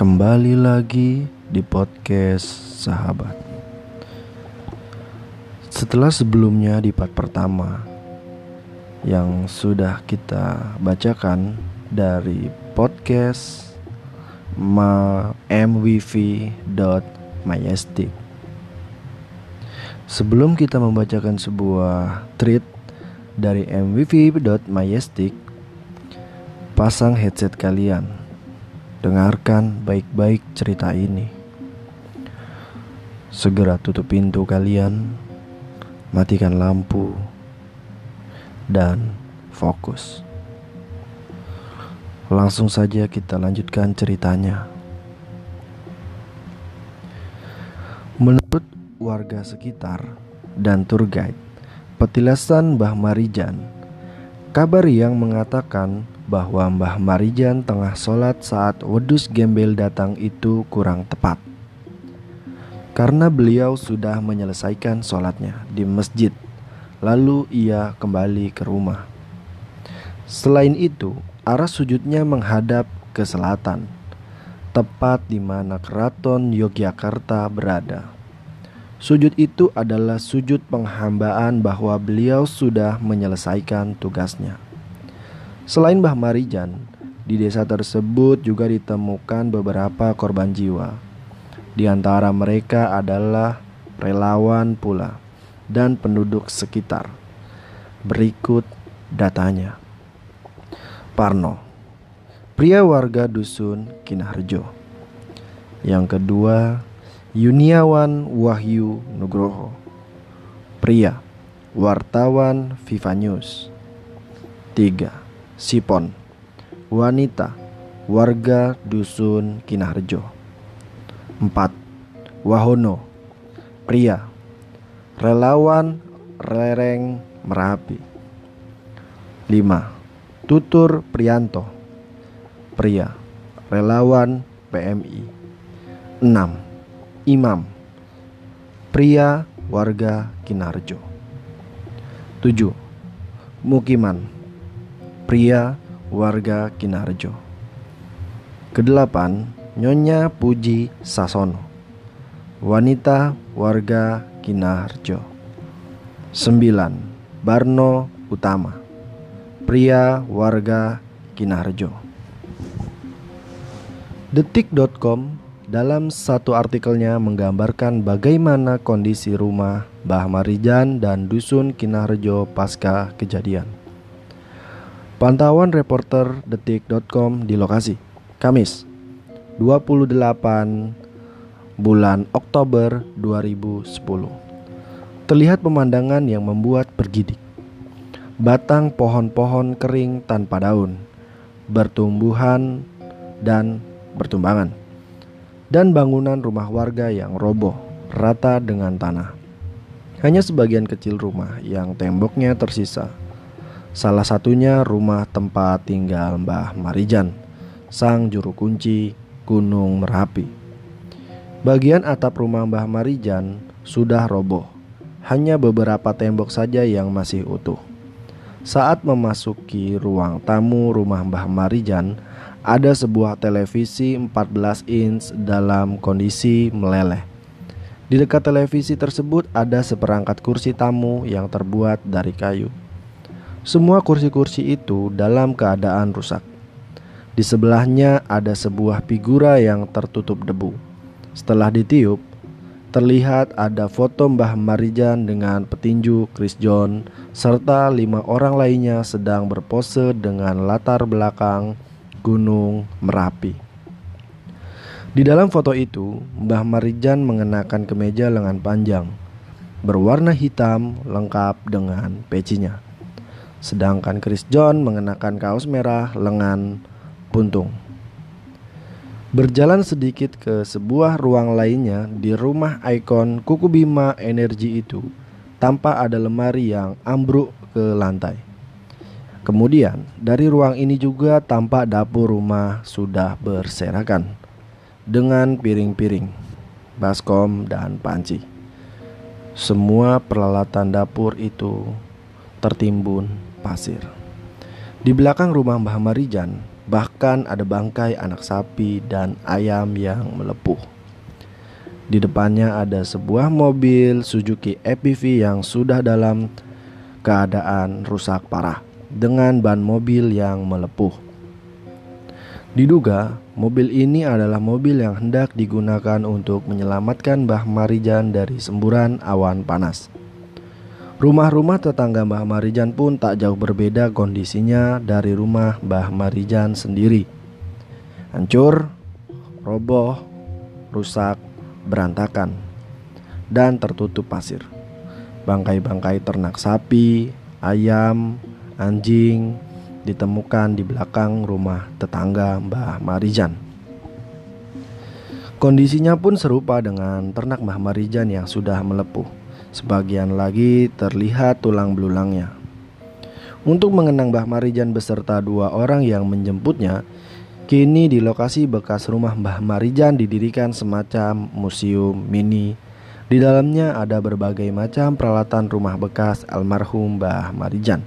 Kembali lagi di podcast Sahabat. Setelah sebelumnya di part pertama yang sudah kita bacakan dari podcast mwv.majestic. Sebelum kita membacakan sebuah tweet dari mwv.majestic, pasang headset kalian. Dengarkan baik-baik cerita ini. Segera tutup pintu kalian, matikan lampu, dan fokus. Langsung saja kita lanjutkan ceritanya. Menurut warga sekitar dan tour guide, petilasan Mbah Marijan, kabar yang mengatakan bahwa Mbah Marijan tengah sholat saat wedus gembel datang itu kurang tepat. Karena beliau sudah menyelesaikan sholatnya di masjid, lalu ia kembali ke rumah. Selain itu, arah sujudnya menghadap ke selatan, tepat di mana keraton Yogyakarta berada. Sujud itu adalah sujud penghambaan bahwa beliau sudah menyelesaikan tugasnya. Selain Mbah Marijan, di desa tersebut juga ditemukan beberapa korban jiwa. Di antara mereka adalah relawan pula dan penduduk sekitar. Berikut datanya. Parno, pria warga dusun Kinaharjo. Yang kedua, Yuniawan Wahyu Nugroho. Pria, wartawan Viva News. 3. Sipon, wanita, warga dusun Kinaharjo. 4. Wahono, pria, relawan Lereng Merapi. 5. Tutur Prianto, pria, relawan PMI. 6. Imam Pria warga Kinarjo 7. Mukiman Pria warga Kinarjo Kedelapan Nyonya Puji Sasono Wanita warga Kinarjo 9. Barno Utama Pria warga Kinarjo Detik.com dalam satu artikelnya menggambarkan bagaimana kondisi rumah Mbah Marijan dan dusun Kinarjo pasca kejadian. Pantauan reporter detik.com di lokasi Kamis 28 bulan Oktober 2010 Terlihat pemandangan yang membuat bergidik Batang pohon-pohon kering tanpa daun Bertumbuhan dan bertumbangan dan bangunan rumah warga yang roboh rata dengan tanah. Hanya sebagian kecil rumah yang temboknya tersisa. Salah satunya rumah tempat tinggal Mbah Marijan, sang juru kunci Gunung Merapi. Bagian atap rumah Mbah Marijan sudah roboh. Hanya beberapa tembok saja yang masih utuh. Saat memasuki ruang tamu rumah Mbah Marijan, ada sebuah televisi 14 inch dalam kondisi meleleh. Di dekat televisi tersebut ada seperangkat kursi tamu yang terbuat dari kayu. Semua kursi-kursi itu dalam keadaan rusak. Di sebelahnya ada sebuah figura yang tertutup debu. Setelah ditiup, terlihat ada foto Mbah Marijan dengan petinju Chris John serta lima orang lainnya sedang berpose dengan latar belakang Gunung Merapi. Di dalam foto itu, Mbah Marijan mengenakan kemeja lengan panjang berwarna hitam lengkap dengan pecinya. Sedangkan Chris John mengenakan kaos merah lengan puntung. Berjalan sedikit ke sebuah ruang lainnya di rumah ikon Kuku Bima Energi itu, tampak ada lemari yang ambruk ke lantai. Kemudian dari ruang ini juga tampak dapur rumah sudah berserakan dengan piring-piring, baskom dan panci. Semua peralatan dapur itu tertimbun pasir. Di belakang rumah Mbah Marijan Bahkan ada bangkai anak sapi dan ayam yang melepuh. Di depannya ada sebuah mobil Suzuki EPV yang sudah dalam keadaan rusak parah dengan ban mobil yang melepuh. Diduga mobil ini adalah mobil yang hendak digunakan untuk menyelamatkan Mbah Marijan dari semburan awan panas. Rumah-rumah tetangga Mbah Marijan pun tak jauh berbeda kondisinya dari rumah Mbah Marijan sendiri. Hancur, roboh, rusak, berantakan, dan tertutup pasir. Bangkai-bangkai ternak sapi, ayam, anjing ditemukan di belakang rumah tetangga Mbah Marijan. Kondisinya pun serupa dengan ternak Mbah Marijan yang sudah melepuh. Sebagian lagi terlihat tulang belulangnya. Untuk mengenang Mbah Marijan beserta dua orang yang menjemputnya, kini di lokasi bekas rumah Mbah Marijan didirikan semacam museum mini. Di dalamnya ada berbagai macam peralatan rumah bekas almarhum Mbah Marijan.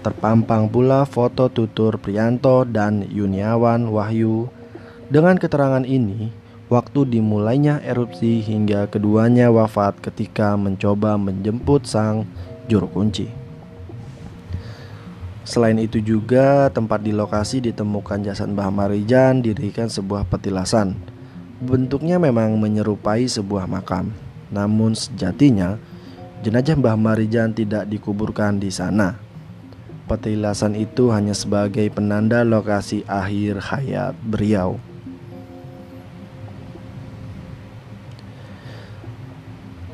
Terpampang pula foto tutur Prianto dan Yuniawan Wahyu. Dengan keterangan ini, waktu dimulainya erupsi hingga keduanya wafat ketika mencoba menjemput sang juru kunci. Selain itu juga tempat di lokasi ditemukan jasad Mbah Marijan dirikan sebuah petilasan. Bentuknya memang menyerupai sebuah makam. Namun sejatinya jenazah Mbah Marijan tidak dikuburkan di sana. Petilasan itu hanya sebagai penanda lokasi akhir hayat beliau.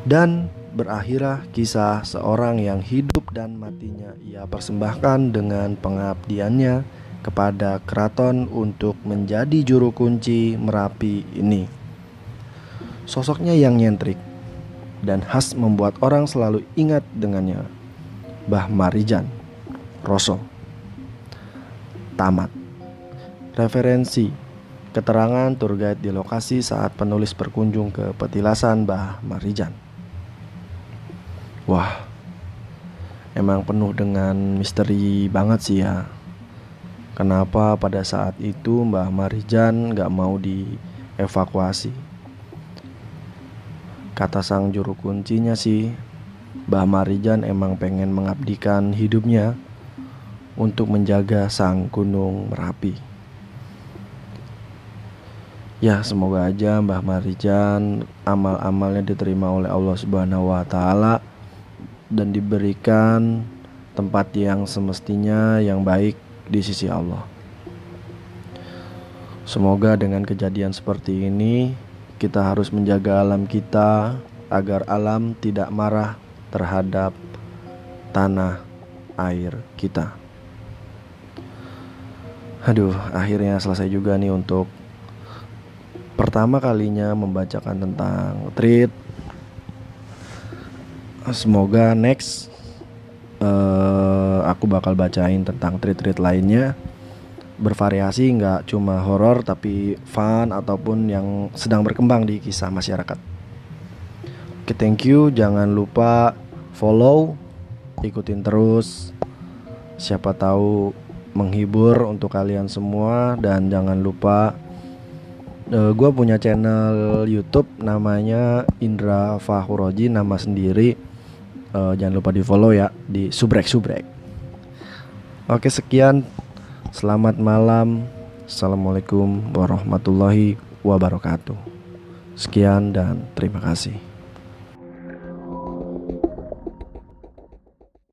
Dan berakhirlah kisah seorang yang hidup dan matinya ia persembahkan dengan pengabdiannya kepada keraton untuk menjadi juru kunci Merapi ini. Sosoknya yang nyentrik dan khas membuat orang selalu ingat dengannya. Bah Marijan, Roso. Tamat. Referensi Keterangan tour guide di lokasi saat penulis berkunjung ke petilasan Bah Marijan. Wah, emang penuh dengan misteri banget sih ya. Kenapa pada saat itu Mbah Marijan gak mau dievakuasi? Kata sang juru kuncinya sih, Mbah Marijan emang pengen mengabdikan hidupnya untuk menjaga sang gunung Merapi. Ya, semoga aja Mbah Marijan amal-amalnya diterima oleh Allah Subhanahu wa taala dan diberikan tempat yang semestinya yang baik di sisi Allah. Semoga dengan kejadian seperti ini kita harus menjaga alam kita agar alam tidak marah terhadap tanah air kita. Aduh, akhirnya selesai juga nih untuk pertama kalinya membacakan tentang treat semoga next uh, aku bakal bacain tentang treat-treat lainnya bervariasi nggak cuma horor tapi fun ataupun yang sedang berkembang di kisah masyarakat. Oke, thank you. Jangan lupa follow, ikutin terus. Siapa tahu menghibur untuk kalian semua dan jangan lupa uh, eh, gue punya channel YouTube namanya Indra Fahuroji nama sendiri uh, jangan lupa di follow ya di subrek subrek. Oke sekian. Selamat malam. Assalamualaikum warahmatullahi wabarakatuh. Sekian dan terima kasih